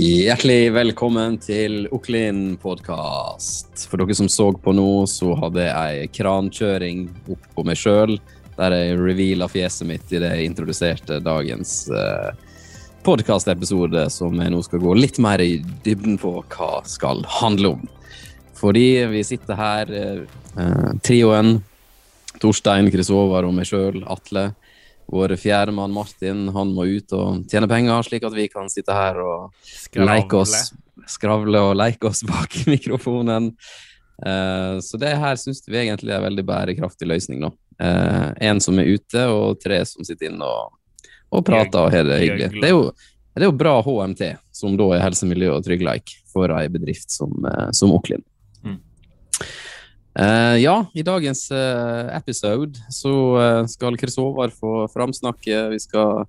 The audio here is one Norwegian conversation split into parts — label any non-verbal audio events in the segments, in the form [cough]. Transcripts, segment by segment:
Hjertelig velkommen til Oklin podkast. For dere som så på nå, så hadde jeg krankjøring opp på meg sjøl, der jeg reveala fjeset mitt idet jeg introduserte dagens eh, podkastepisode, som jeg nå skal gå litt mer i dybden på hva skal handle om. Fordi vi sitter her, eh, trioen Torstein, Håvard og meg sjøl, Atle. Vår fjerdemann Martin han må ut og tjene penger, slik at vi kan sitte her og leke oss, skravle og leke oss bak [laughs] mikrofonen. Uh, så det her syns vi egentlig er en veldig bærekraftig løsning. nå. Uh, en som er ute, og tre som sitter inne og, og prater og har det hyggelig. Det er, jo, det er jo bra HMT, som da er helse, miljø og trygghet for ei bedrift som, uh, som Auckland. Mm. Uh, ja, i dagens uh, episode så uh, skal Chris Håvard få framsnakke. Vi skal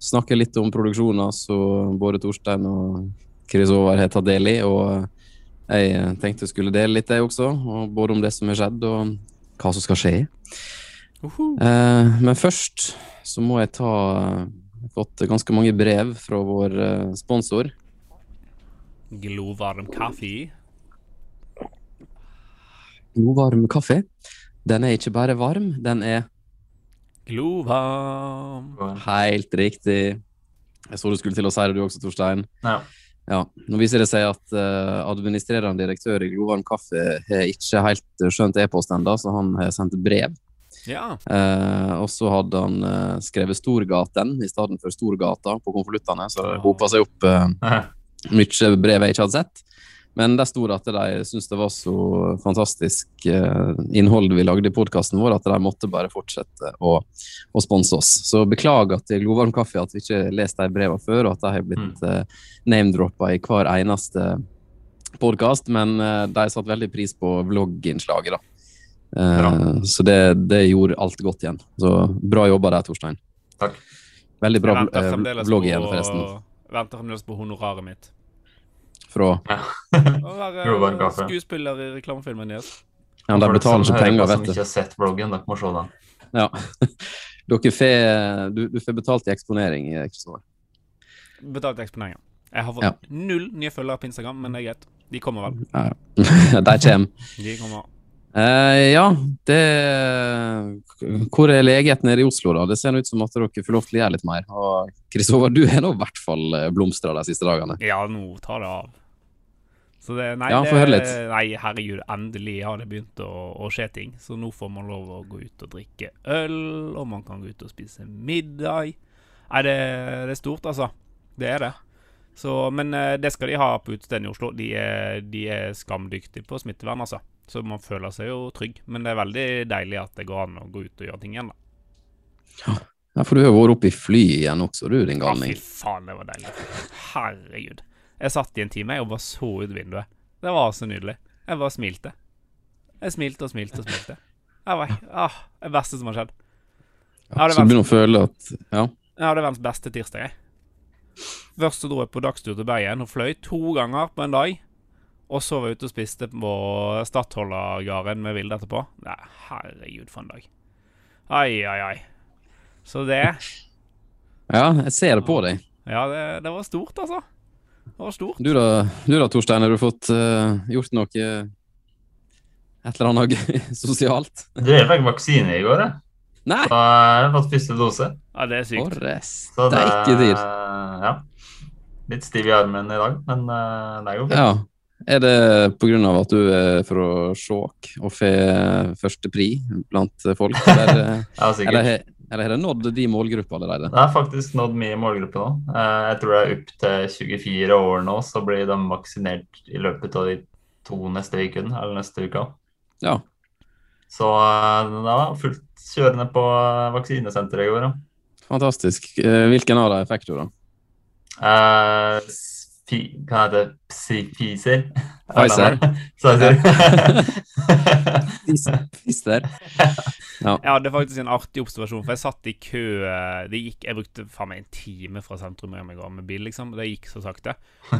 snakke litt om produksjoner som både Torstein og Chris Håvard har tatt del i. Og jeg tenkte jeg skulle dele litt, det også. både om det som har skjedd, og hva som skal skje. -huh. men først så må jeg ta Jeg har fått ganske mange brev fra vår sponsor. Glovarm kaffe glovarm kaffe. Den er ikke bare varm, den er Glovarm. Helt riktig. Jeg så du skulle til å si det, du også, Torstein. Ja. ja. Nå viser det seg at uh, administrerende direktør i Glovarm Kaffe har ikke helt skjønt e-post ennå, så han har sendt brev. Ja. Uh, og så hadde han uh, skrevet Storgaten i stedet for Storgata på konvoluttene, så det hopa seg opp mye brev jeg ikke hadde sett. Men der sto det at de syntes det var så fantastisk eh, innhold vi lagde i podkasten vår, at de måtte bare fortsette å, å sponse oss. Så beklager til Glovarm Kaffe at vi ikke har lest de brevene før, og at de har blitt mm. eh, name-droppa i hver eneste podkast. Men eh, de satte veldig pris på vlogginnslaget, da. Eh, så det, det, gjorde alt godt igjen. Så bra jobba der, Torstein. Takk. Veldig bra vlogg igjen, forresten. Venter fremdeles på honoraret mitt fra Å være [laughs] skuespiller i reklamefilmen deres. Ja, de betaler ikke penger, vet du. Som ikke har sett vloggen, dere må se den. Ja. [laughs] Dere får, du, du, får betalt i eksponering. Kristoffer. Betalt i eksponering, Jeg har fått ja. null nye følgere på Instagram, men det er greit. De kommer vel. Ja. [laughs] De kommer. De kommer. Uh, ja, det Hvor er legheten nede i Oslo, da? Det ser ut som at dere får lov til å gjøre litt mer. Og Kristoffer, du har nå i hvert fall eh, blomstra de siste dagene. Ja, nå tar det av. Så det, nei, ja, det. Nei, herregud, endelig har det begynt å, å, skje ting. Så nå får man lov å gå ut og drikke øl, og man kan gå ut og spise middag. Nei, det, det er stort, altså. Det er det. Så, men eh, det skal de ha på utestedet i Oslo. De er, de er skamdyktige på smittevern, altså. Så man føler seg jo trygg. Men det er veldig deilig at det går an å gå ut og gjøre ting igjen, da. Ja, for du har vært oppe i fly igjen også, du, din galning. Ja, fy faen, det var deilig. Herregud. Jeg satt i en time jeg og bare så ut vinduet. Det var så nydelig. Jeg bare smilte. Jeg smilte og smilte og smilte. Jeg var, ah, det beste som har skjedd. Ja, så du begynner å føle at Ja. Ja, det var verdens beste tirsdag, jeg. Først så dro jeg på dagstur til Bergen og fløy to ganger på en dag. Og så var jeg ute og spiste på Stadholdergarden med Vilde etterpå. Nei, herregud, for en dag. Ai, ai, ai. Så det Ja, jeg ser det på deg. Ja, det, det var stort, altså. Det var stort. Du da, du da Torstein, har du fått uh, gjort noe Et eller annet [laughs] sosialt? Du, jeg fikk vaksine i går, jeg. Nei. Så jeg har fått første dose. Ja, det er sykt. For det er ikke dyr. Ja. Litt stiv i armen i dag, men uh, det er jo fint. Ja. Er det pga. at du er fra Skjåk og får førstepri blant folk? Eller, [laughs] ja, sikkert. Eller, eller har det nådd de målgruppa allerede? Det har faktisk nådd mye målgruppe nå. Eh, jeg tror det er opp til 24 år nå, så blir de vaksinert i løpet av de to neste ukene, eller neste uka. Ja. Så eh, det var fullt kjørende på eh, vaksinesenteret i går. Ja. Fantastisk. Hvilken av dem fikk du, da? Eh, hva heter det? Pfizer. Pfizer. Pfizer. Pfizer. Jeg hadde faktisk en artig observasjon, for jeg satt i kø eh, Det gikk, Jeg brukte faen meg en time fra sentrum hjem i går med bil, liksom. Det gikk så sakte.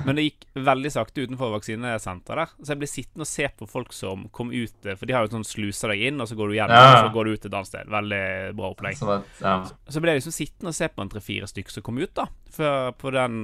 Men det gikk veldig sakte utenfor vaksinesenteret der. Så jeg ble sittende og se på folk som kom ut eh, For de har jo sånn slusa deg inn, og så går du gjennom, Ja. og så går du ut et annet sted. Veldig bra opplegg. Ja. Så ble jeg liksom sittende og se på en tre-fire stykker som kom ut, da. For, på den,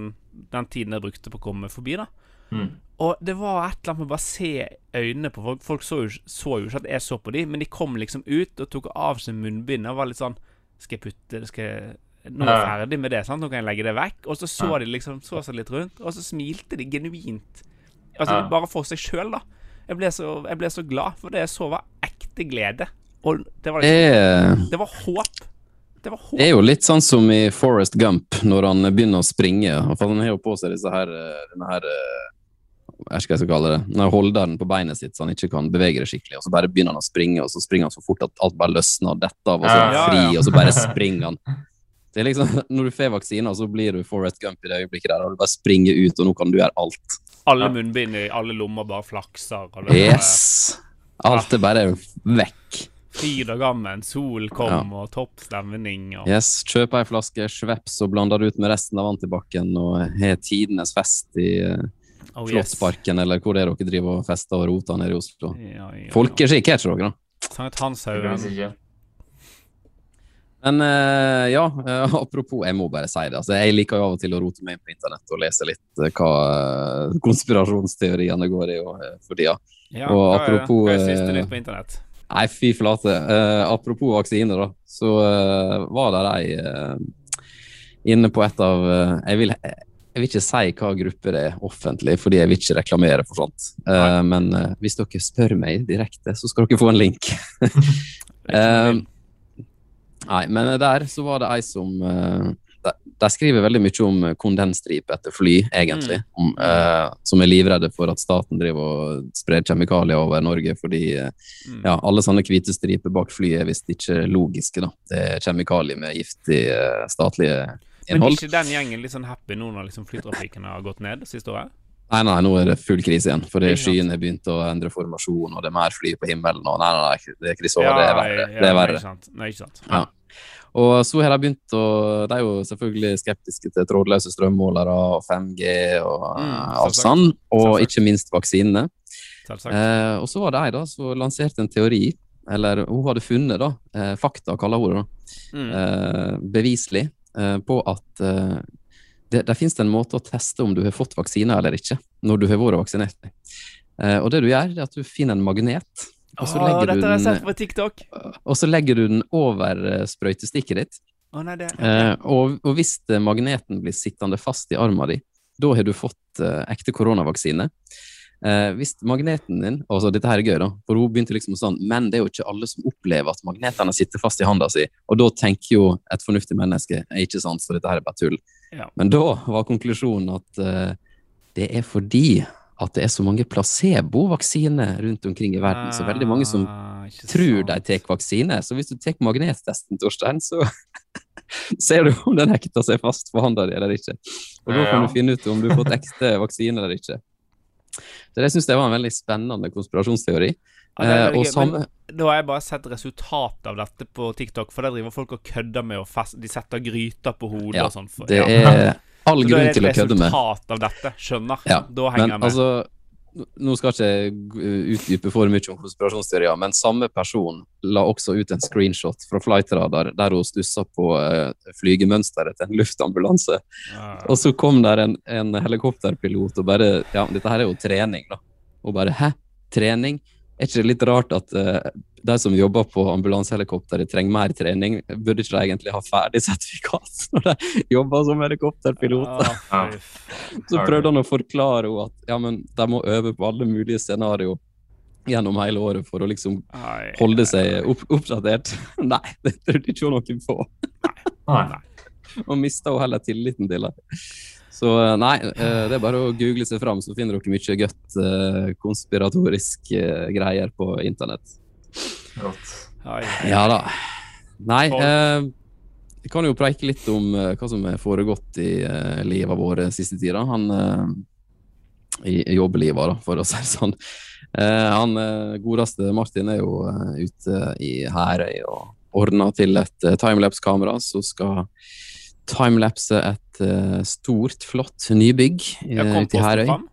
den tiden jeg brukte på å komme forbi, da. Mm. Og det var et eller annet med å bare se øynene på folk. Folk så jo, så jo ikke at jeg så på dem, men de kom liksom ut og tok av seg munnbindet og var litt sånn Skal jeg putte det Skal jeg Nå er jeg ferdig med det, sant? Nå kan jeg legge det vekk. Og så så Ja. de liksom Så seg litt rundt, og så smilte de genuint. Altså Ja. bare for seg sjøl, da. Jeg ble, så, jeg ble så glad, for det jeg så, var ekte glede. Og det var, liksom, det var håp. Det det er jo litt sånn som i Forest Gump, når han begynner å springe. For han har jo på seg disse her, eh, denne her eh, jeg skal kalle det, den holderen på beinet sitt så han ikke kan bevege det skikkelig. Og så bare begynner han å springe, og så springer han så fort at alt bare løsner og detter av, og så er han Ja, fri, ja. og så bare springer han. Det er liksom, [laughs] Når du får vaksiner, så blir du Forest Gump i det øyeblikket der, og du bare springer ut, og nå kan du gjøre alt. Alle Ja. munnbind i alle lommer bare flakser. Var Yes! Alt er bare vekk. Fryd og gammen. Sol kom, og topp stemning. Og, Yes, Kjøp ei flaske Schweppes og blander det ut med resten av antibac-en og har tidenes fest i eh, oh, yes. Slottsparken, eller hvor det er dere driver og fester og roter nede i Oslo. Ja, ja, ja. Folkeskikk er ikke dere, da. Sankt Hanshaugen. vi si ikke. Men uh, ja, uh, [laughs] apropos, jeg må bare si det. Altså, jeg liker jo av og til å rote meg inn på internett og lese litt uh, hva [laughs] konspirasjonsteoriene går i og, for tida. Ja, Og hva apropos, Hva er siste nytt på internett? Nei, fy flate. Apropos vaksiner, da. Så var det ei inne på et av jeg, vil, jeg vil ikke si hva gruppe det er offentlig, fordi jeg vil ikke reklamere for sånt. Uh, men uh, hvis dere spør meg direkte, så skal dere få en link. [laughs] uh, Nei, men der så var det ei som de, de skriver veldig mye om kondensstripe etter fly, egentlig. Om, eh, som er livredde for at staten driver og sprer kjemikalier over Norge fordi Mm. ja, alle sånne hvite striper bak flyet er visst ikke logiske. da. Det er kjemikalier med giftige statlige Men er ikke den gjengen litt sånn happy nå når liksom flytrafikken har gått ned siste året? Nei, nei, nå er det full krise igjen. Fordi skyene har begynt å endre formasjon, og det er mer fly på himmelen. og Nei, nei, nei, det er krise over, det er verre. det er verre. Nei, ikke sant. Nei, ikke sant. Ja. Og så har de begynt å De er jo selvfølgelig skeptiske til trådløse strømmålere og 5G og Mm, eh, selvsagt. sånn, og Selvsagt. ikke minst vaksinene. Eh, og så var det ei da som lanserte en teori, eller hun hadde funnet da, eh, fakta, kaller hun det, Mm. eh, beviselig, eh, på at eh, det, det finnes en måte å teste om du har fått vaksine eller ikke, når du har vært vaksinert. Eh, og det du gjør, er at du finner en magnet, og så Åh, du dette har jeg den sett på TikTok. og så legger du den over eh, sprøytestikket ditt. Å nei, det Eh, og, og hvis eh, magneten blir sittende fast i armen din, da har du fått eh, ekte koronavaksine. Eh, hvis magneten din altså Dette her er gøy, da. For hun begynte liksom sånn Men det er jo ikke alle som opplever at magnetene sitter fast i handa si. Og da tenker jo et fornuftig menneske er ikke sant, så dette her er bare tull. Ja. Men da var konklusjonen at eh, det er fordi at det er så mange placebovaksiner rundt omkring i verden. Så veldig mange som Ah, tror de tar vaksine. Så hvis du tar magnettesten, Torstein, så [laughs] ser du om den hekter seg fast på handa di eller ikke. Og da kan du finne ut om du har fått ekte vaksine eller ikke. Så det syns jeg var en veldig spennende konspirasjonsteori. Ja, er Eh, veldig samme Da har jeg bare sett resultatet av dette på TikTok, for der driver folk og kødder med og fest... De setter gryter på hodet Ja, og sånn. for- Det er [laughs] all Så da grunn er til det å et kødde med. resultat av dette. Skjønner. Ja, da henger Men jeg med. altså Nå skal jeg ikke utdype for mye om konspirasjonsteorier, men samme person la også ut en screenshot fra Flightradar der hun stussa på uh, flygemønsteret til en luftambulanse. Ja. Og så kom der en, en helikopterpilot og bare Ja, dette her er jo trening, da. Og bare Hæ? Trening? Er ikke det litt rart at uh, de som jobber på ambulansehelikopteret, trenger mer trening? Burde ikke de egentlig ha ferdig sertifikat [laughs] når de jobber som helikopterpiloter? Ja. Så prøvde han å forklare henne at ja, men de må øve på alle mulige scenarioer gjennom hele året for å liksom Ai, holde seg opp, oppdatert. [laughs] Nei, det trodde ikke hun noe på. Nei. Og mista hun heller tilliten til det. Så eh, nei, eh, det er bare å google seg fram, så finner dere mye godt eh, konspiratorisk greier på internett. Rått. Ja da. Nei, eh, jeg kan jo preike litt om hva som er foregått i livet vårt siste tida. Han, i jobbelivet, da, for å si det sånn. Eh, han godeste Martin er jo ute i Herøy og ordner til et timelapse-kamera som skal timelapse et eh, stort, flott nybygg til kom ute i Herøy. Uh.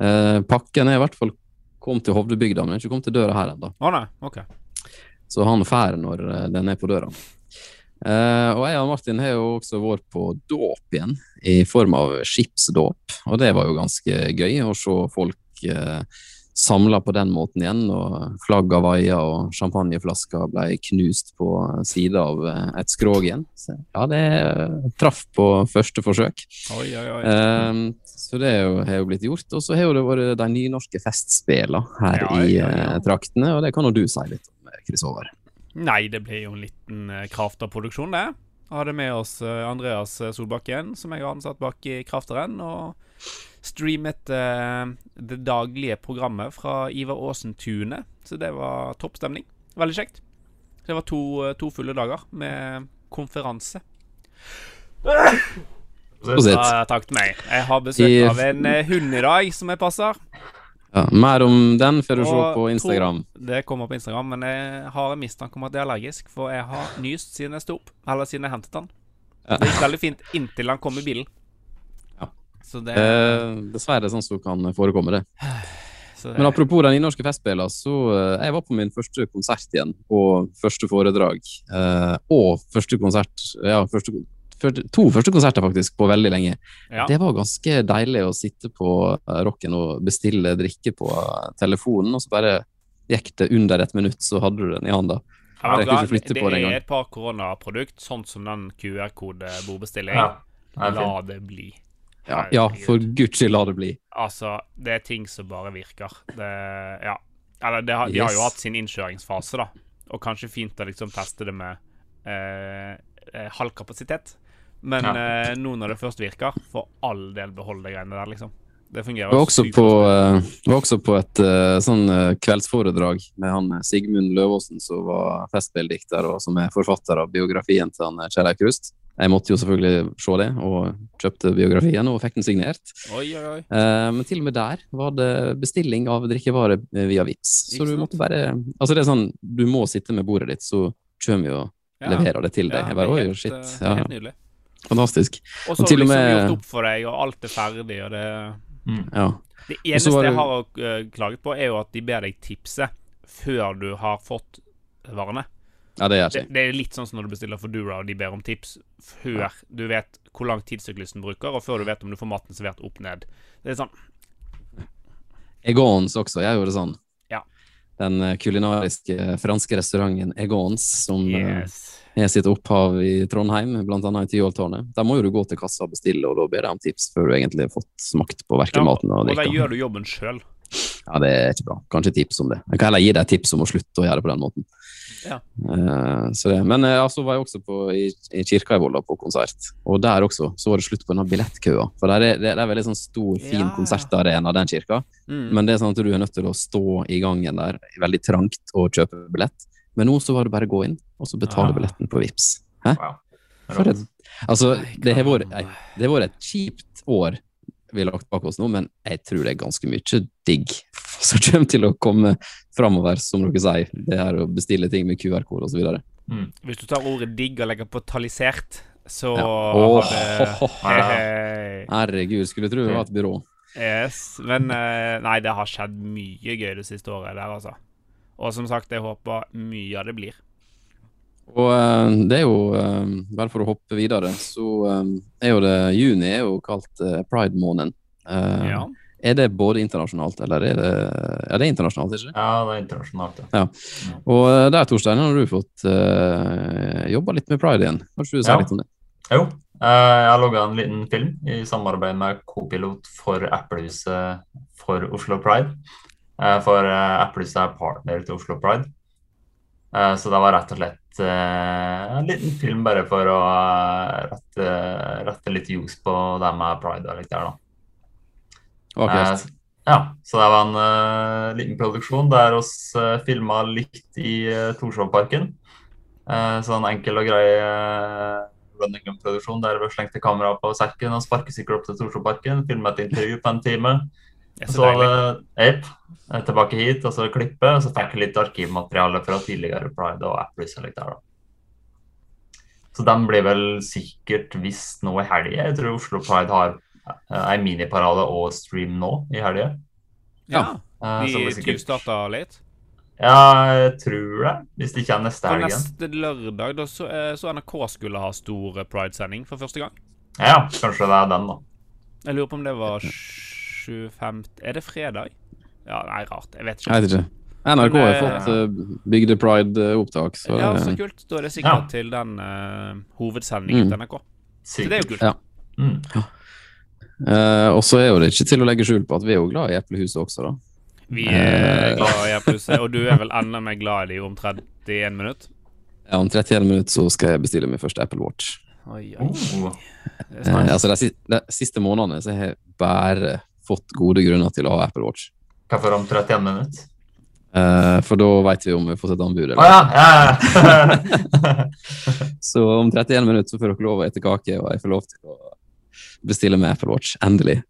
Eh, pakken er i hvert fall kom til Hovdebygda, men ikke kommet til døra her ennå. Å nei, OK. Så han drar når eh, den er på døra. Uh, og jeg og Martin har jo også vært på dåp igjen, i form av skipsdåp. Og det var jo ganske gøy å se folk eh, samla på den måten igjen. Og Flagg av vaier og champagneflasker ble knust på sida av eh, et skrog igjen. Så, ja, det traff på første forsøk. Oi, oi, oi. Um, så det jo, har jo blitt gjort. Og så har det vært de nynorske festspillene her Ja, i ja, ja. eh, traktene, og det kan jo du si litt om, Chris Håvard. Nei, det ble jo en liten kraft av produksjon, det. Hadde med oss eh, Andreas eh, Solbakken, som jeg har ansatt bak i Krafteren, og streamet uh, det daglige programmet fra Ivar Aasen Tune. Så det var topp stemning. Veldig kjekt. Det var to, eh, to fulle dager med konferanse. Ja, takk til meg. Jeg har besøk I- av en eh, hund i dag som jeg passer. Ja, mer om den får du se på Instagram. Det kommer på Instagram, men jeg har en mistanke om at jeg er allergisk, for jeg har nyst siden jeg sto opp. Eller siden jeg hentet den. Det gikk veldig fint inntil han kom i bilen. Det, Eh, dessverre sånn som kan forekomme det. det Men apropos den innorske festspillene, så eh, jeg var på min første konsert igjen, og første foredrag. Eh, og første konsert Ja, første, første, to første konserter faktisk, på veldig lenge. ja. Det var ganske deilig å sitte på eh, rocken og bestille drikke på eh, telefonen, og så bare gikk det under et minutt, så hadde du den i handa. Ja, det det er et par koronaprodukt, sånn som den QR-kode-bordbestilling. Ja, La det bli. Ja, ja, for guds skyld, la det bli. Altså, det er ting som bare virker. Det Ja. Eller det har, de har jo hatt sin innkjøringsfase, da. Og kanskje fint å liksom teste det med eh, eh, halv kapasitet. Men Ja. eh, nå når det først virker, for all del behold de greiene der, liksom. Det fungerer var også på, eh, var også på et uh, sånn uh, kveldsforedrag med han Sigmund Løvaasen, som var festspilldikter og som er forfatter av biografien til han Kjell Eik Rust. Jeg måtte jo selvfølgelig se det, og kjøpte biografien og fikk den signert. Oi, oi, oi. Eh, men til og med der var det bestilling av drikkevarer eh, via Vipps. Så du måtte bare Altså det er sånn, du må sitte med bordet ditt, så kommer vi og Ja. leverer det til deg. Ja, Jeg bare, er oi, shit. eh, Ja, helt nydelig. fantastisk. Og så har du liksom med- gjort opp for deg, og alt er ferdig, og det Mm. Ja. Det eneste det- jeg har uh, klaget på, er jo at de ber deg tipse før du har fått varene. Ja, det Det, det er litt sånn som når du bestiller Foodora og de ber om tips før du vet hvor lang tid syklisten bruker, og før du vet om du får maten servert opp ned. Det er sånn Egons også, jeg gjorde sånn. Ja. Den eh, kulinariske franske restauranten Egons, som eh, Yes. har sitt opphav i Trondheim, blant annet i Tyholtårnet. Der må jo du gå til kassa og bestille, og da ber de om tips før du egentlig har fått smakt på verken Ja, maten og og der gjør du jobben sjøl. Ja, det er ikke bra. Kanskje tips om det. Jeg kan heller gi deg tips om å slutte å gjøre det på den måten. Ja. Uh, så det. Men eh, altså var jeg også på, i, i kirka i Volda på konsert, og der også så var det slutt på denne billettkøa. For der er, det, det er veldig sånn stor, fin Ja, konsertarena, den kirka. Mm. Men det er sånn at du er nødt til å stå i gangen der, veldig trangt, og kjøpe billett. Men nå så var det bare å gå inn, og så betale ja. billetten på Vips. Wow. For et, altså, det har vært et kjipt år vi har lagt bak oss nå, men jeg tror det er ganske mye digg som kommer til å komme framover, som dere sier. Det her å bestille ting med QR-kode osv. Mm. Hvis du tar ordet digg og legger på talisert, så Ja. oh, det Hei, hei. Herregud, skulle tro det var et byrå. Yes. Men eh, nei, det har skjedd mye gøy det siste året der, altså. Og som sagt, jeg håper mye av det blir. Og eh, det er jo, eh, bare for å hoppe videre, så eh, er jo det Juni er jo kalt pride-måneden. Eh, Ja. Er det både internasjonalt, eller er det er det er internasjonalt, ikke Ja, det er internasjonalt, ja. Og eh, der, Torstein, har du fått uh, jobba litt med pride igjen. Kanskje du si Ja. litt om det? Jo, eh, jeg har logga en liten film i samarbeid med Copilot for Applehuset for Oslo Pride. Eh, For eh, Applehuset er partner til Oslo Pride. Eh, Så det var rett og slett en liten film bare for å eh, rette, rette litt ljos på det med pride og litt der, da. Okay. Eh, Ja, så det var en uh, liten produksjon der oss uh, filma litt i uh, Torshovparken. Uh, sånn enkel og grei uh, Bløndingen-produksjon der vi slengte kameraet på sekken og sparkesykkel opp til Torshovparken. Filma et intervju på en time. Så Så. Ape er tilbake hit, og så klippe. Og så fikk jeg litt arkivmateriale fra tidligere Pride og Apple litt der, da. Så de blir vel sikkert visst nå i helga. Jeg tror Oslo Pride har eh, ei miniparade og stream nå i helga. Ja. Eh, så De sikkert- tyvstarta litt. Ja, jeg tror det. Hvis det ikke er neste helg. helgen. neste lørdag da så, eh, så NRK skulle ha stor eh, Pride-sending for første gang. Ja, kanskje det er den, da. Jeg lurer på om det var 25 Er det fredag? Ja, nei, rart. Jeg vet Jeg ikke. vet ikke. NRK har fått uh, Bygde Pride-opptak, så Ja, så kult. Da er det sikkert Ja. til den uh, hovedsendingen Mm. til NRK. Så det er jo kult. Ja. Mm. Uh, og så er jo det ikke til å legge skjul på at vi er jo glad i Eplehuset også, da. Vi er Eh. glad i Eplehuset, og du er vel enda mer glad i de om 31 minutter? Ja, om 31 minutter så skal jeg bestille min første Apple Watch. Oi, oi. Oh. Det Eh, altså de siste månedene så har jeg bare fått gode grunner til å ha Apple Watch. Hvorfor om 31 minutter? Uh, for da veit vi om vi får sett et anbud. Eller. ja! ja. [laughs] [laughs] Så om 31 minutter så får dere lov å ete kake, og jeg får lov til å bestille med Apple Watch. Endelig.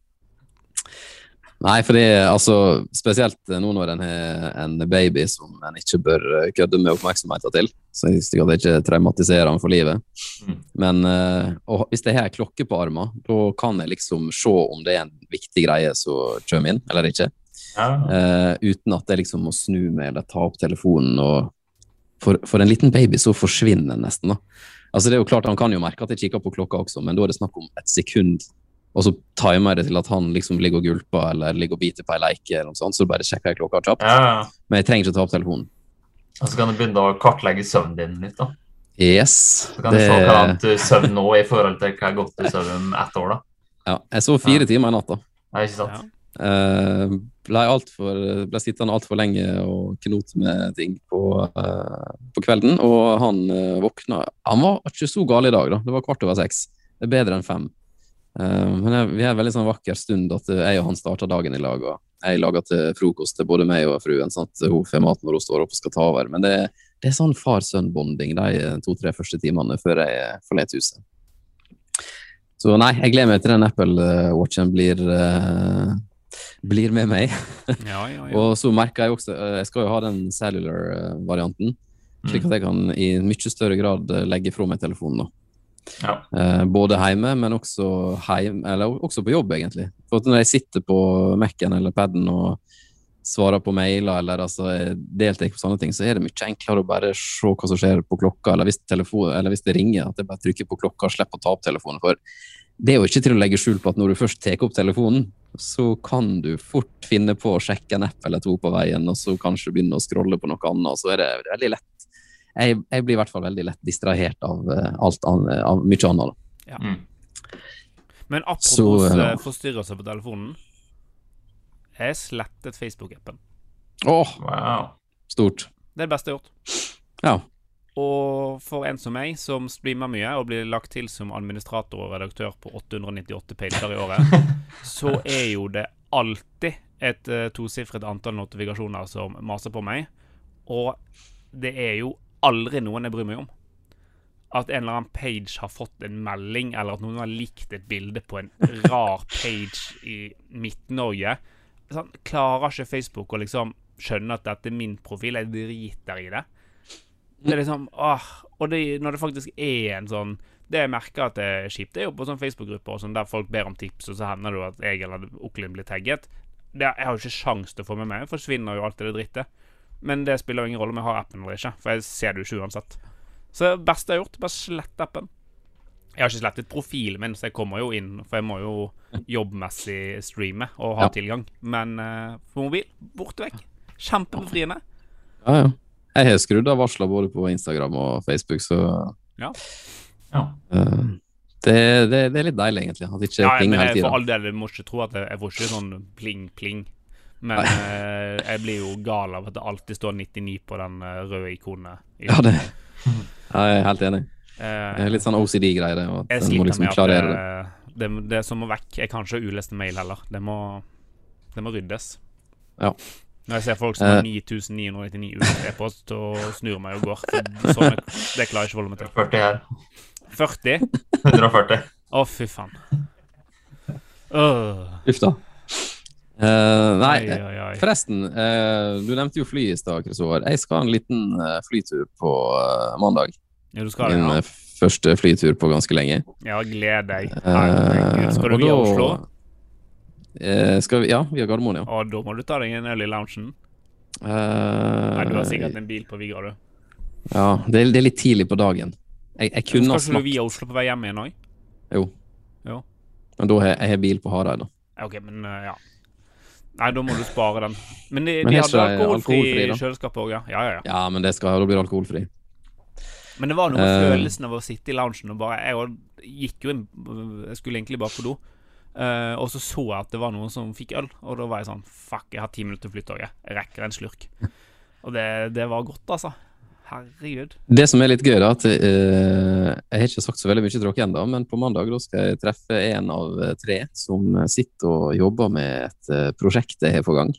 Nei, for det er altså Spesielt nå når en har en baby som en ikke bør eh, kødde med oppmerksomheten til. Så jeg synes at jeg ikke traumatiserer han for livet. Mm. Men eh, og hvis jeg har klokke på armen, da kan jeg liksom se om det er en viktig greie som kommer inn, eller ikke. ja. Uh, uten at jeg liksom må snu meg eller ta opp telefonen. og for, for en liten baby så forsvinner den nesten. da. Altså det er jo klart Han kan jo merke at jeg kikker på klokka også, men da er det snakk om et sekund. Og så timer jeg det til at han liksom ligger og gulper eller ligger og biter på ei leike, eller noe sånt, så bare sjekker jeg klokka kjapt. ja. Men jeg trenger ikke å ta opp telefonen. Og så kan du begynne å kartlegge søvnen din litt. da. Yes. Så kan du se hva du sover nå i forhold til hva godt du sover om ett år. da. ja, jeg sov fire timer i natt, da. Nei, ikke sant? Ja. Uh, ble, alt for, ble sittende altfor lenge og knote med ting på, uh, på kvelden. Og han uh, våkna Han var ikke så gal i dag, da. Det var kvart over seks. Det er bedre enn fem. Eh, men jeg, vi har en veldig sånn vakker stund at eh, jeg og han starter dagen i lag. og Jeg lager til frokost til både meg og fruen. sånn at Hun får mat når hun står opp og skal ta over. Men det, det er sånn far-sønn-bonding de to-tre første timene før jeg forlater huset. Så nei, jeg gleder meg til den Apple eh, Watchen blir uh, blir med meg. [laughs] Ja, ja, ja. Og så merker jeg også eh, Jeg skal jo ha den cellular-varianten, slik at jeg kan i mye større grad eh, legge fra meg telefonen. da. Ja. Eh, både hjemme, men også, heim, eller også på jobb, egentlig. For når jeg sitter på Mac-en eller paden og svarer på mailer eller altså, deltar på sånne ting, så er det mye enklere å bare se hva som skjer på klokka, eller hvis, telefon, eller hvis det ringer, at jeg bare trykker på klokka og slipper å ta opp telefonen. For det er jo ikke til å legge skjul på at når du først tar opp telefonen, så kan du fort finne på å sjekke en app eller to på veien, og så kanskje begynne å scrolle på noe annet, så er det veldig lett. Jeg, jeg blir i hvert fall veldig lett distrahert av eh, alt annet, av mye annet. Da. Mm. Men apropos ja. eh, forstyrrelser på telefonen. Jeg slettet Facebook-appen. Åh, Wow. stort. Det er det beste jeg har gjort. Ja. Og for en som meg, som streamer mye og blir lagt til som administrator og redaktør på 898 pager i året, [laughs] så er jo det alltid et uh, tosifret antall notifikasjoner som maser på meg. Og det er jo aldri noen jeg bryr meg om. At en eller annen page har fått en melding, eller at noen har likt et bilde på en rar page i Midt-Norge. Sånn, klarer ikke Facebook å liksom skjønne at dette er min profil? Jeg driter i det. Det er liksom åh, Og det, når det faktisk er en sånn Det jeg merker at det er kjipt, det er jo på sånn Facebook-grupper sånn der folk ber om tips, og så hender det jo at jeg eller onkelen blir tagget. Det, jeg har jo ikke sjans til å få med meg. Forsvinner jo alt det drittet. Men det spiller jo ingen rolle om jeg har appen eller ikke, for jeg ser det jo ikke uansett. Så det beste jeg har gjort, bare slett appen. Jeg har ikke slettet profilen min, så jeg kommer jo inn, for jeg må jo jobbmessig streame og ha Ja. tilgang. Men uh, for mobil, borte vekk. Kjempebefriende. Ja, ja. Jeg har skrudd av varsler både på Instagram og Facebook, så Ja. eh, det, det, det er litt deilig, egentlig. At ikke Ja, ja, pling hele jeg, for tida. all del, du må ikke tro at jeg, jeg får ikke sånn pling-pling. Men eh, jeg blir jo gal av at det alltid står 99 på den eh, røde ikonet. Ja, det [laughs] ja, Jeg er helt enig. Eh, Det er litt sånn OCD-greier. det, og at jeg sliter liksom med at det. det, det, det som må vekk Jeg kan ikke ha uleste mail heller. Det må, det må ryddes. Ja. Når jeg ser folk som Eh. har 9999 uleste e-post, så snur jeg meg og går. For Sånne, det klarer jeg ikke å holde meg til. 40 her. 40? 140. [laughs] Å, fy faen. Uh. Uff da. Eh, nei, ai, ai, ai. forresten. Uh, du nevnte jo fly i stad, Kristoffer. Jeg skal ha en liten uh, flytur på mandag. Ja, du skal Min ja. første flytur på ganske lenge. Ja, gled deg. Herregud. Skal du via da- Oslo? Skal vi, ja, via Gardermoen, ja. Og da må du ta deg en øl i loungen. Nei, du har sikkert en bil på Vigra, du. Ja, det er, det er litt tidlig på dagen. Jeg, jeg kunne ha Skal ikke du via Oslo på vei hjem igjen òg? Jo. Jo. Men da har jeg har bil på Hareid, da. OK, men ja. Nei, da må du spare den. Men de, Men de hadde alkoholfri i kjøleskapet kjøleskap òg, ja. ja. Ja, ja. Ja, men det skal, da blir det alkoholfri. Men det var noe med uh, følelsen av å sitte i loungen og bare Jeg gikk jo inn Jeg skulle egentlig bare på do. Uh, og så så jeg at det var noen som fikk øl, og da var jeg sånn Fuck, jeg har ti minutter til flytoget. Jeg rekker en slurk. Og det, det var godt, altså. Herregud. Det som er litt gøy, da, at uh, jeg har ikke sagt så veldig mye til dere ennå, men på mandag da skal jeg treffe en av eh, tre som sitter og jobber med et eh, prosjekt jeg har på gang.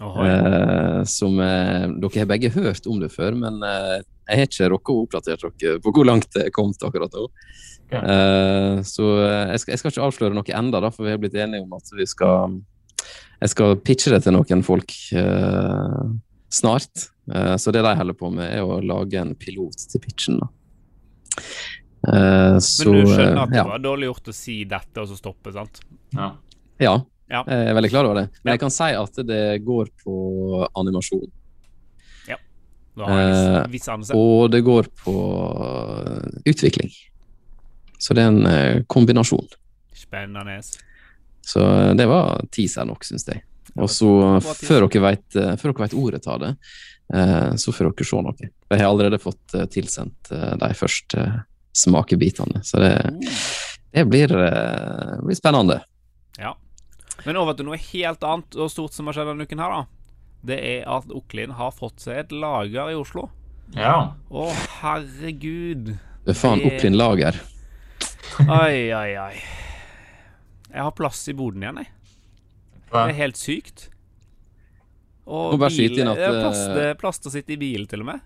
Eh, som uh, Dere har begge hørt om det før, men uh, jeg har ikke rukket å oppdatere dere på hvor langt det er kommet akkurat nå. Okay. Så jeg skal, jeg skal ikke avsløre noe enda, da, for vi har blitt enige om at vi skal Jeg skal pitche det til noen folk snart. Eh, så det de holder på med, er å lage en pilot til pitchen. da. Eh, så, Men du skjønner at eh, det ja. var dårlig gjort å si dette og så stoppe, sant? Ja. Ja, Ja. jeg er veldig klar over det. Men jeg kan si at det går på animasjon. Da har jeg Eh, viss anelse. Og det går på eh, utvikling. Så det er en eh, kombinasjon. Spennende. Så eh, det var teaser nok, syns jeg. Og så, eh, før dere vet, eh, før dere vet ordet av det, eh, så får dere se noe. Jeg har allerede fått tilsendt de første smakebitene, så det, det blir, blir spennende. ja. Men over til noe helt annet og stort som har skjedd denne uken her, da. Det er at Oklin har fått seg et lager i Oslo. ja. Å, herregud. Det er faen Oklin lager. Oi, oi, oi. Jeg har plass i boden igjen, jeg. Det er helt sykt. Og Må bare skyte inn at, det plass, det plass til å sitte i bilen, til og med.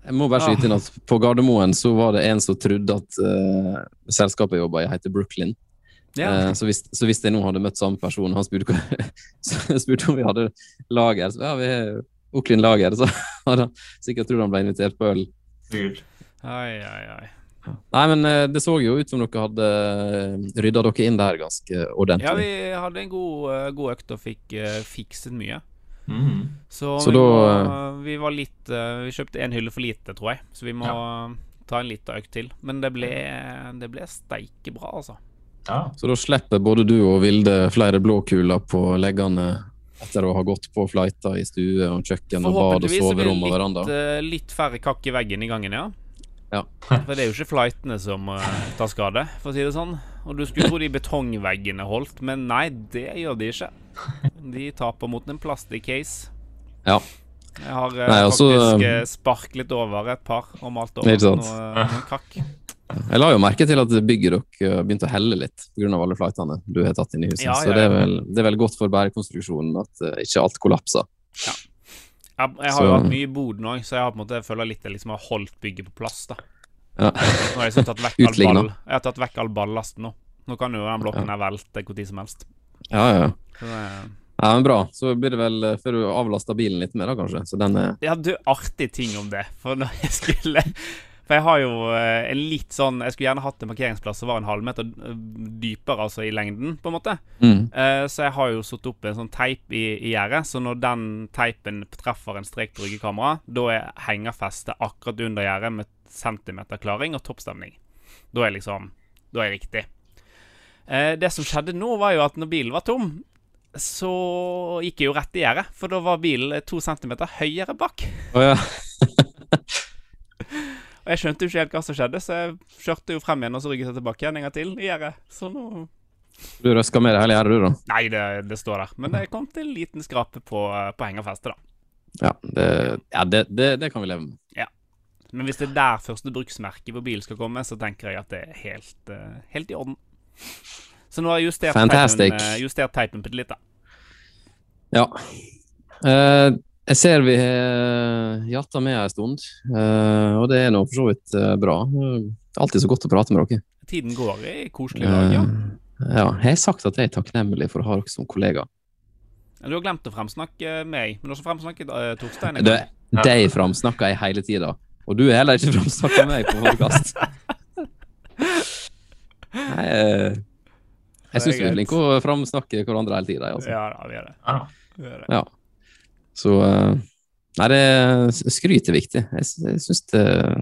Jeg må bare skyte inn at på Gardermoen så var det en som trodde at uh, selskapet jeg jobba i, heter Brooklyn. Ja. Uh, så, hvis, så hvis jeg nå hadde møtt samme person, han spurte, [laughs] spurte om vi hadde lager, så ja, vi har Oklin lager, så [laughs] hadde han sikkert trodd han ble invitert på øl. Kult. Oi, oi, oi. Nei, men eh, det så jo ut som dere hadde rydda dere inn der ganske ordentlig. Ja, vi hadde en god, eh, god økt og fikk uh, fikset mye. Mm. Så, Så vi, da, må, vi var litt uh, Vi kjøpte en hylle for lite, tror jeg. Så vi må ta en liten økt til. Men det ble, det ble steike bra, altså. Ja. Så da slipper både du og Vilde flere blåkuler på leggene etter å ha gått på flighter i stue og kjøkken og bad og Forhåpentligvis så blir Forhåpentligvis blir det litt, eh, litt færre kakk i veggen i gangen, ja. Ja. For det er jo ikke flightene som uh, tar skade, for å si det sånn. Og du skulle tro de betongveggene holdt, men nei, det gjør de ikke. De taper mot en plasticcase. Ja. Jeg har uh, Nei, også, faktisk eh, eh, sparklet over et par og malt over noe, noe kakk. Jeg la jo merke til at bygget dere begynte å helle litt pga. alle flightene du har tatt inn i huset. Ja, Så ja, det er, vel, det er vel godt for bærekonstruksjonen at uh, ikke alt kollapser. Jeg, jeg har jo hatt mye i Boden òg, så jeg har på en måte jeg føler litt jeg liksom har holdt bygget på plass. da Ja. Nå har jeg liksom tatt vekk all ball Jeg har tatt vekk all ballasten nå. Nå kan jo den blokken her velte hvor tid som helst. Ja, ja, ja. Så det, ja, men Bra. Så blir det vel eh, før du avlaster bilen litt mer, da kanskje. Så den er Ja, du, artig ting om det. For når jeg [laughs] skulle For jeg har jo eh, en litt sånn Jeg skulle gjerne hatt en parkeringsplass som var en halvmeter eh, dypere, altså i lengden, på en måte. mm. Uh, Så jeg har jo satt opp en sånn teip i, i gjerdet, så når den teipen treffer en strek på ryggekameraet, da er hengerfestet akkurat under gjerdet med centimeterklaring og toppstemning. Da er liksom Da er jeg riktig. Uh, Det som skjedde nå, var jo at når bilen var tom, så gikk jeg jo rett i gjerdet, for da var bilen to centimeter høyere bak. Å ja. [laughs] Og jeg skjønte jo ikke helt hva som skjedde, så jeg kjørte jo frem igjen og så rygget jeg tilbake igjen en gang til i gjerdet. Så nå Du røska med det hele gjerdet, du, da? Nei, det, det står der. Men det kom til en liten skrape på, på hengerfestet, da. Ja, det, ja, det, det, det kan vi leve med. Ja. Men hvis det er der første bruksmerke på bilen skal komme, så tenker jeg at det er helt, eh, helt i orden. Så nå har jeg justert teipen, eh, justert teipen bitte litt, da. Ja. Eh, jeg ser vi har jatta med ei stund, eh, og det er nå for så vidt eh, bra. Eh, alltid så godt å prate med dere. Tiden går i koselig dag, ja. Eh, ja. Jeg har sagt at jeg er takknemlig for å ha dere som kollega. Du har glemt å fremsnakke meg, men du har også fremsnakket uh, Torstein. Ja. de framsnakker jeg hele tida, og du er heller ikke framsnakka meg på podkast. [laughs] Nei, eh, jeg syns vi er flinke å framsnakke hverandre hele tida. Altså. Ja da, vi er det. Ja. Vi er det. Ja. Så eh, Nei, det skryt er viktig. Jeg, jeg syns det er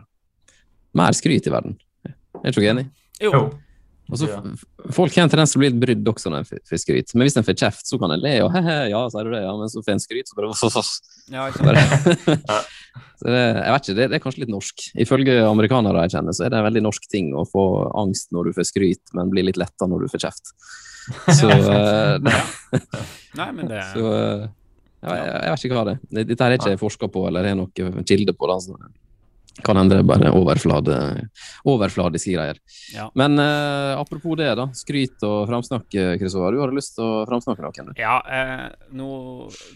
mer skryt i verden. Er du ikke enig? Jo. Jo. Altså, Ja. Folk har en tendens til å bli litt brydd også når en får skryt. Men hvis en får kjeft, så kan en le og he-he, ja, sier du det, ja, men så får en skryt, så bare [laughs] Ja, ikke Bare- sant? [laughs] så det, Jeg vet ikke, det, det er kanskje litt norsk. Ifølge amerikanere jeg kjenner, så er det en veldig norsk ting å få angst når du får skryt, men bli litt letta når du får kjeft. Så, [laughs] eh, Nei, men det så eh, jeg, jeg vet ikke hva det er. Dette her er ikke jeg forska på eller har noe kilde på. det, kan hende det er bare overflade, overfladiske greier. Ja. Men eh, apropos det, da. Skryt og framsnakk, Kristoffer. Du har lyst til å framsnakke noen? Ja, eh, nå,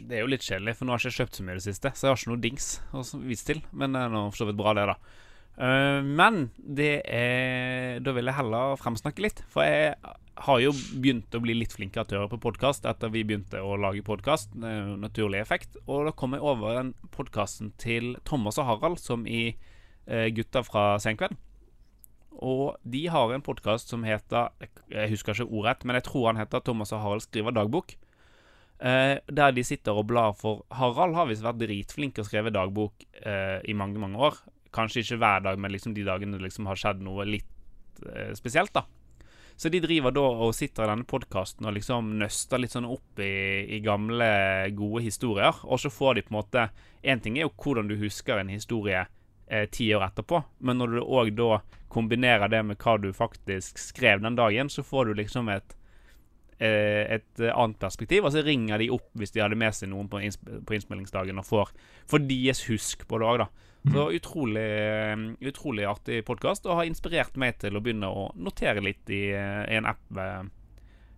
det er jo litt kjedelig, for nå har jeg ikke kjøpt så mye i det siste. Så jeg har ikke noe dings å vise til. Men det er nå for så vidt bra, det, da. Uh, men det er Da vil jeg heller fremsnakke litt. For jeg har jo begynt å bli litt å høre på podkast etter vi begynte å lage podkast. En naturlig effekt. Og da kom jeg over den podkasten til Thomas og Harald, som i eh, Gutta fra Senkveld. Og de har en podkast som heter Jeg husker ikke ordrett, men jeg tror han heter Thomas og Harald skriver dagbok. Eh, der de sitter og blar for Harald har visst vært dritflink å skrive dagbok eh, i mange, mange år. Kanskje ikke hver dag, men liksom de dagene det liksom har skjedd noe litt eh, spesielt, da. Så de driver da og sitter i denne podkasten og liksom nøster litt sånn opp i, i gamle, gode historier. Og så får de på en måte Én ting er jo hvordan du husker en historie eh, ti år etterpå, men når du òg da kombinerer det med hva du faktisk skrev den dagen, så får du liksom et et eh, annet perspektiv, og så ringer de opp hvis de hadde med seg noen på, innsp på innspillingsdagen og får, får deres husk på det òg, da. Så utrolig, eh, utrolig artig podkast, og har inspirert meg til å begynne å notere litt i, eh, i en app eh,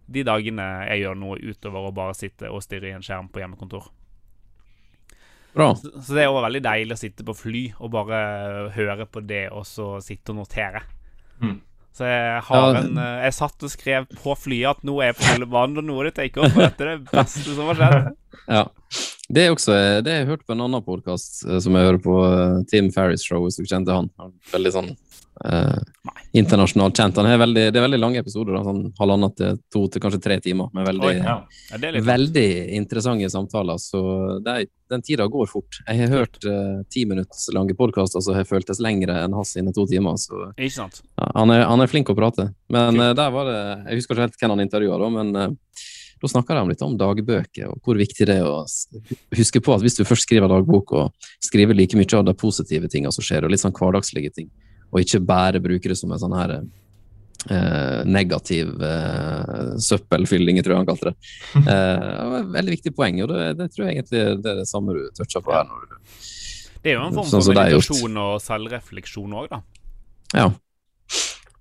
de dagene jeg gjør noe utover å bare sitte og stirre i en skjerm på hjemmekontor. Bra. Så, så det er også veldig deilig å sitte på fly og bare høre på det, og så sitte og notere. Mm. Så jeg har en eh, Jeg satt og skrev på flyet at nå er jeg på fulle banen, og nå er det takeoff. Dette er det beste som har skjedd. [laughs] Ja. Det er også det har jeg hørt på en annen podkast som jeg hører på, eh, Tim Ferris Show, hvis du kjente han. Veldig sånn eh, internasjonalt kjent. Har veldig, det er veldig lange episoder, da, sånn halvannen til to til kanskje tre timer, med veldig, Oi, Ja. Ja, er veldig interessante samtaler. Så det er, den tida går fort. Jeg har hørt eh, ti minutts lange podkaster som har føltes lengre enn hans sine to timer. Så ja, han, er, han er flink å prate. Men eh, der var det Jeg husker ikke helt hvem han intervjua, men eh, da snakka de litt om dagbøker, og hvor viktig det er å huske på at hvis du først skriver dagbok, og skriver like mye av de positive tingene som skjer, og litt sånn hverdagslige ting, og ikke bare bruker det som en sånn her eh, negativ eh, søppelfylling, tror jeg han kalte det. [laughs] Eh, veldig viktig poeng, og det, det tror jeg egentlig det er det samme du toucha på her. Du, Det er jo en form Sånn for meditasjon og selvrefleksjon òg, da. Ja,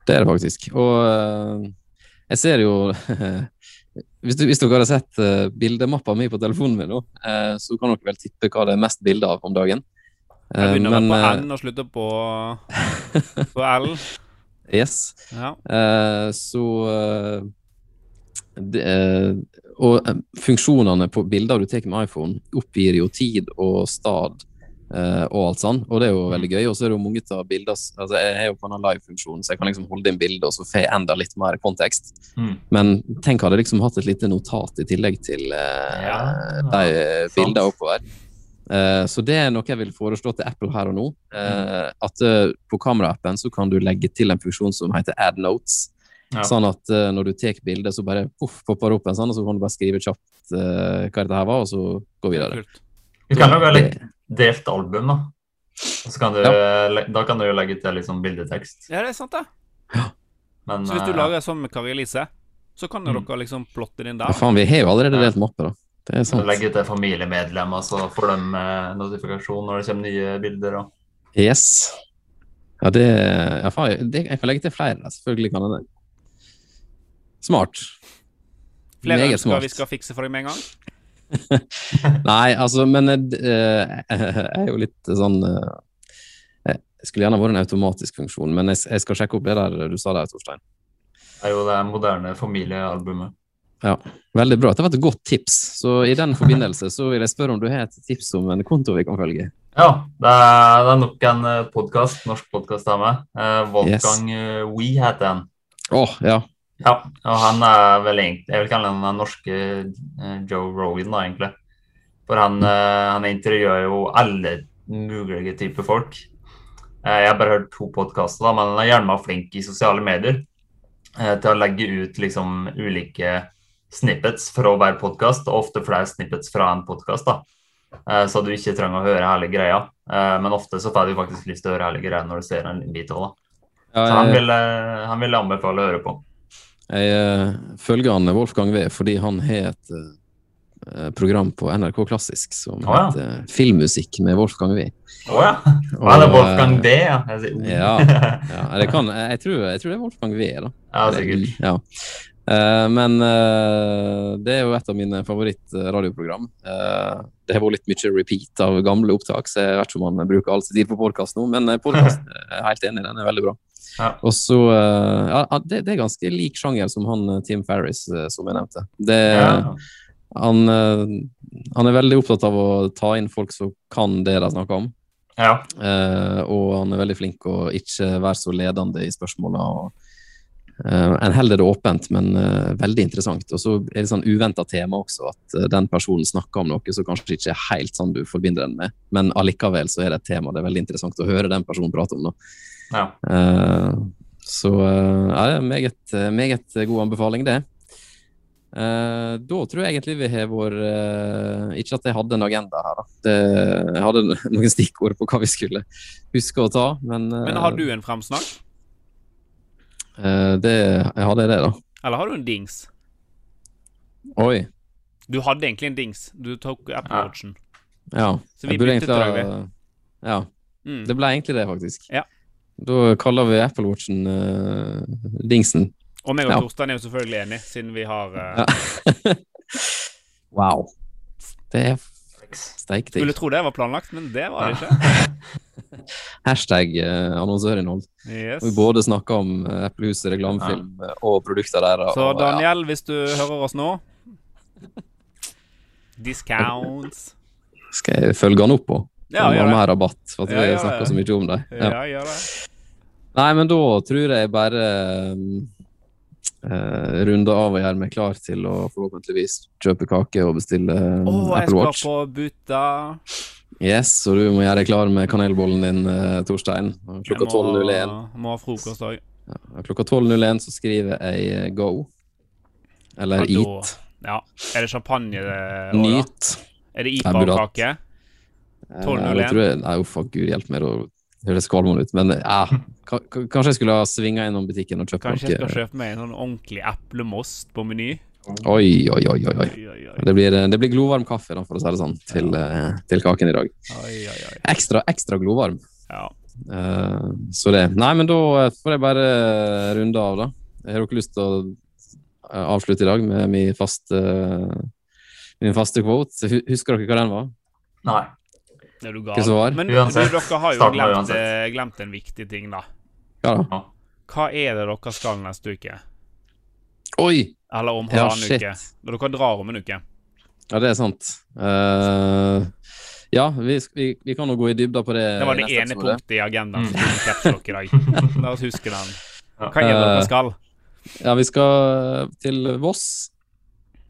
det er det faktisk. Og eh, jeg ser jo [laughs] hvis, du, hvis dere har sett uh, bildemappa mi på telefonen min nå, eh, så kan dere vel tippe hva det er mest bilder av om dagen. Jeg Eh, begynner men, på N og slutter på, [laughs] på L. yes. Ja. Eh, så eh, det, Og funksjonene på bilder du tar med iPhone, oppgir jo tid og stad eh, og alt sånn, og det er jo veldig gøy. Og så er det jo mange av bilder altså Jeg er jo på en live-funksjon, så jeg kan liksom holde inn bildet, og så får jeg enda litt mer kontekst. Mm. Men tenk hadde liksom hatt et lite notat i tillegg til eh, Ja, de eh, bildene oppover. Eh, så det er noe jeg vil foreslå til Apple her og nå. Eh, at eh, på kameraappen så kan du legge til en funksjon som heter Add Notes. Ja. Sånn at når du tar bildet, så bare puff, popper det opp en sånn, og så kan du bare skrive kjapt eh, hva dette her var, og så gå videre. Kult. Du kan lage litt delt album, da. Så kan du, ja. Da kan du jo legge til sånn bildetekst. Ja, det er sant, det. Men Så hvis du lager sånn med Kari Elise, så kan Mm. dere liksom plotte det inn Ja, faen, vi har jo allerede delt mappe, da. Det er så sant. legge til familiemedlemmer, så får de eh, notifikasjon når det kommer nye bilder. Og. Yes. Ja, det, ja, faen, det Jeg kan legge til flere, selvfølgelig kan jeg det. Smart. Flere Meget ønsker vi skal fikse for deg med en gang. [laughs] Nei, altså, men jeg, eh, [laughs] jeg er jo litt sånn Jeg skulle gjerne vært en automatisk funksjon, men jeg, jeg skal sjekke opp det der du sa der, Torstein. Det er jo det moderne familiealbumet. Ja, Veldig bra. Det var et godt tips. Så i den [laughs] forbindelse så vil jeg spørre om du har et tips om en konto vi kan følge. Ja, det er, det er nok en podkast, norsk podkast av meg. Eh, Wolfgang yes. We heter han. Oh, ja. Ja, og han er vel egentlig Jeg vil kalle han den norske uh, Joe Rogan, da, egentlig. For han, uh, han intervjuer jo alle mulige typer folk. Jeg har bare hørt to podkaster, men han er gjerne flink i sosiale medier til å legge ut liksom ulike snippets fra hver podkast, og ofte flere snippets fra en podkast. Så du ikke trenger å høre hele greia. Men ofte så får du faktisk lyst til å høre hele greia når du ser en bit av det. Så han vil, han vil anbefale å høre på. Jeg følger han Wolfgang V fordi han har et program på NRK Klassisk som oh, ja. heter Filmmusikk med Wolfgang V. Å oh, ja. [laughs] Og, er det Wolfgang V, ja? Jeg, ja, [laughs] ja det kan, jeg, tror, jeg tror det er Wolfgang V, da. Ja, sikkert. Ja. Uh, men uh, det er jo et av mine favorittradioprogram. Uh, det har vært litt mye repeat av gamle opptak, så jeg vet ikke om man bruker all sin tid på podkast nå, men podkast [laughs] er helt enig, den er veldig bra. Ja. Og så ja, det, det, er ganske lik sjanger som han Tim Ferris, som jeg nevnte. Det, ja. han, han, er veldig opptatt av å ta inn folk som kan det de snakker om. Ja. og han er veldig flink å ikke være så ledende i spørsmåla. og en holder det åpent, men uh, veldig interessant. Og så er det sånn uventa tema også, at uh, den personen snakker om noe som kanskje ikke er helt sånn du forbinder den med, men allikevel så er det et tema det er veldig interessant å høre den personen prate om. Ja. så ja, det er meget, meget god anbefaling, det. da tror jeg egentlig vi har vår Ikke at jeg hadde en agenda her, da. Det, jeg hadde noen stikkord på hva vi skulle huske å ta, men Men har du en fremsnakk? Uh, det, jeg hadde det, da. Eller har du en dings? Oi. Du hadde egentlig en dings. Du tok Apple Watchen. Ja. Så vi byttet drag, vi. Ja. Mm. Det ble egentlig det, faktisk. Ja. Da kaller vi Apple Watchen uh, dingsen. Og meg og ja. Torstein er jo selvfølgelig enig, siden vi har uh... ja. [laughs] Wow. Det er steik digg. Skulle tro det var planlagt, men det var det ikke. [laughs] Hashtag eh, annonsørinnhold. Yes. vi både snakker om Eplehuset, reklamefilm ja. og produkter der. Så Daniel, ja. hvis du hører oss nå Discounts. Skal jeg følge han opp på? Ja, gjør det. Mer rabatt, for at ja, vi snakker så mye om det. Ja, gjør det. Nei, men da tror jeg bare um, uh, runde av og gjøre meg klar til å forhåpentligvis kjøpe kake og bestille oh, Apple Watch. Jeg skal på Butta. Yes, og du må gjøre deg klar med kanelbollen din, uh, Torstein. Klokka 12.01. Må ha frokost òg. Ja, klokka 12.01 så skriver jeg go. Eller ja, eat. Ja. Er det champagne? Nyt. Er det IPA-kake? 12.01? Nei, uff, gud hjelpe meg. Det høres kvalmende ut, men ja, kanskje jeg skulle ha svinga innom butikken og kjøpt. Kanskje jeg skal kjøpe meg en sånn ordentlig eplemost på Meny? Oi, oi, oi. oi. Det, blir, det blir glovarm kaffe, da, for å si det sånn, til, ja. uh, til kaken i dag. Ekstra, ekstra glovarm. Ja. Uh, så det. Nei, men da får jeg bare runde av, da. Jeg har dere lyst til å eh, avslutte i dag med min faste, min faste quote? Husker dere hva den var? Nei. Er du gal? Men uansett, du, dere har jo glemt, eh, glemt, en viktig ting, da. Ja da. Hva er det dere skal neste uke? Oi! Eller om halvannen ja, uke? Da dere drar om en uke. Ja, det er sant. Uh, ja, vi, vi, vi, kan jo gå i dybda på det. Det var det ene punktet i agendaen mm. [laughs] i dag. La oss huske den. Hva er det dere skal? Ja, vi skal til Voss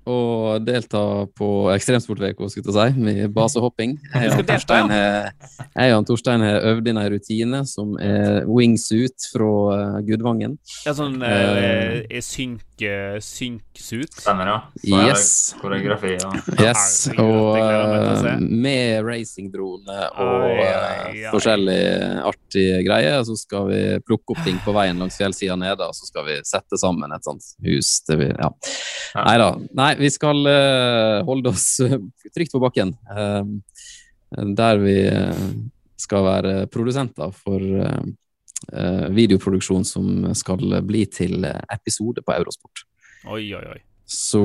og delta på Ekstremsportveka, skulle jeg si, med basehopping. [laughs] Jeg og Torstein har, Torstein har øvd inn en rutine som er wingsuit fra uh, Gudvangen. Ja, sånn uh, uh, synk, synksuit? Stemmer, ja. Så yes. Koreografi, ja. Yes, og uh, med racingdrone og uh, forskjellige artige greier, så skal vi plukke opp ting på veien langs fjellsida nede, og så skal vi sette sammen et sånt hus. Det vi, ja. Nei da. Nei, vi skal uh, holde oss uh, trygt på bakken. Uh, der vi skal være produsenter for videoproduksjon som skal bli til episode på Eurosport. Oi, oi, oi. Så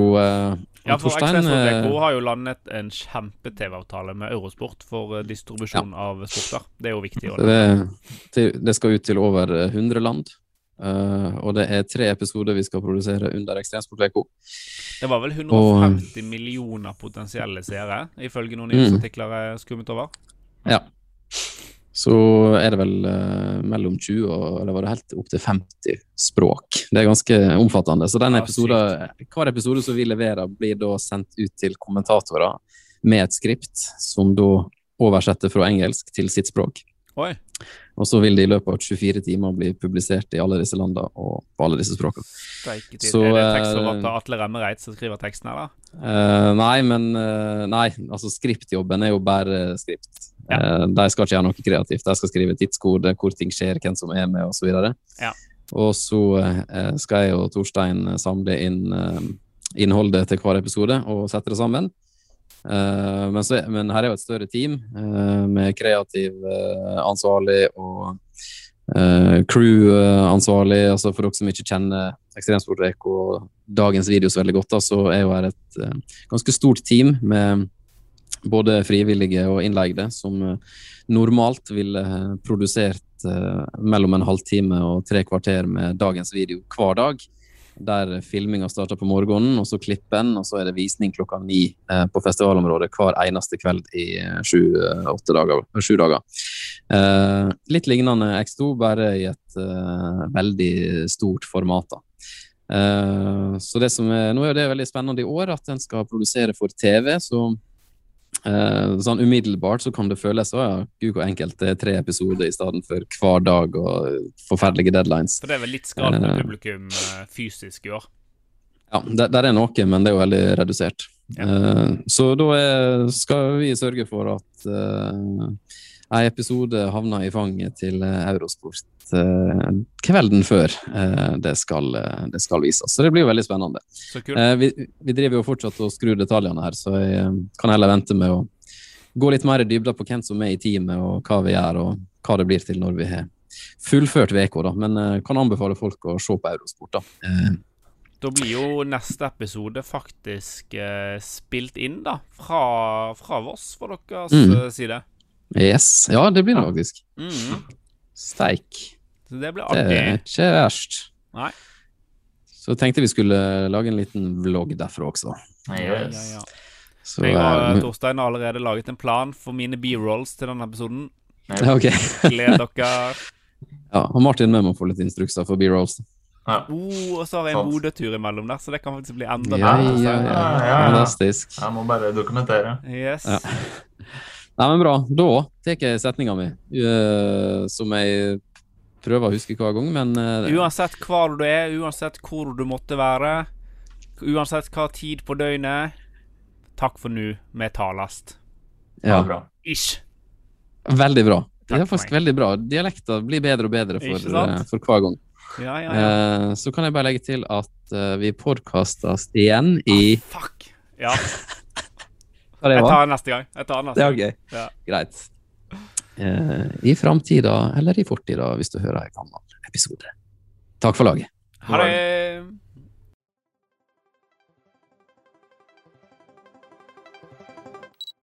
Ja, for Torstein eh, har jo landet en kjempe-TV-avtale med Eurosport for distribusjon distribusjon av sporter. Det er jo viktig. det, det skal ut til over 100 land. eh, og det er tre episoder vi skal produsere under Ekstremsportveko. Det var vel 150 millioner potensielle seere, ifølge noen nyhetsartikler jeg har skummet over. Ja. Så er det vel eh, mellom 20 og eller var det helt opp til 50 språk. Det er ganske omfattende. Så den episode, hver episode som vi leverer, blir da sendt ut til kommentatorer med et skript som da oversetter fra engelsk til sitt språk. Oi. Og så vil det i løpet av 24 timer bli publisert i alle disse landene og på alle disse språkene. Steiketid. Så, er det eh, tekstforfatter Atle Remmereit som skriver teksten da? Eh, nei, men uh, Nei, altså skriptjobben er jo bare skript. Eh, de skal ikke gjøre noe kreativt. De skal skrive tidskode, hvor ting skjer, hvem som er med, osv. Ja. Og så eh, skal jeg og Torstein samle inn eh, innholdet til hver episode og sette det sammen. Eh, men, så, men her er jo et større team eh, med kreativ eh, ansvarlig og crew-ansvarlig. altså For dere som ikke kjenner Ekstremsportvek og dagens video så veldig godt, da, så er jo her et ganske stort team med både frivillige og innleide, som normalt ville produsert mellom en halvtime og tre kvarter med dagens video hver dag. Der filminga starter på morgenen, og så klippen, og så er det visning klokka ni eh, på festivalområdet hver eneste kveld i eh, sju-åtte dager. Sju dager. Eh, litt lignende X2, bare i et eh, veldig stort format. da. Eh, så det som er, Nå er det veldig spennende i år at en skal produsere for TV. så eh, sånn Umiddelbart så kan det føles å ja, gud hvor enkelt det er tre episoder i stedet for hver dag og forferdelige deadlines. For det er vel litt skralt med Eh. publikum eh, fysisk i år. Ja, det, der er noe, men det er jo veldig redusert. Ja. Eh, så da er, skal vi sørge for at en episode havna i fanget til eh, Eurosport eh, kvelden før eh, det, skal, det skal vises. Så det blir jo veldig spennende. Vi, vi driver jo fortsatt og skrur detaljene her, så jeg kan heller vente med å gå litt mer i dybda på hvem som er i teamet, og hva vi gjør, og hva det blir til når vi har fullført VK, da. Men kan anbefale folk å se på Eurosport, da. Da blir jo neste episode faktisk eh, spilt inn, da. Fra, fra Voss, for deres Mm. side. Yes. Ja, det blir det faktisk. Mm. Steik. Så det blir Det er ikke verst. Nei. Så tenkte vi skulle lage en liten vlogg derfra også. Ja, ja, ja. Så, Jeg og eh, Torstein har allerede laget en plan for mine B-rolls til denne episoden. ja, [laughs] ok. Gled dere. Ja, og Martin med må få litt instrukser for B-rolls. Ja. Oh, og så har jeg en. Bodø-tur imellom der, så det kan faktisk bli enda Ja, bedre. ja, ja. Ja, ja, ja. Fantastisk. Jeg må bare dokumentere. Yes. Ja. Nei, men bra. Da tar jeg setninga mi, uh, som jeg prøver å huske hver gang, men uh, Uansett hvor du er, uansett hvor du måtte være, uansett hva tid på døgnet Takk for nå, vi talast. ja. Bra. Ish. veldig bra. Det er faktisk veldig bra. Dialekter blir bedre og bedre for, eh, for hver gang. Ja, ja, ja. Uh, så kan jeg bare legge til at uh, vi podkastes igjen i Fuck. Ja, jeg tar den neste gang. Tar neste Det er gøy. Ja. Greit. Eh, I framtida eller i fortida, hvis du hører en gammel episode. Takk for laget. Ha det.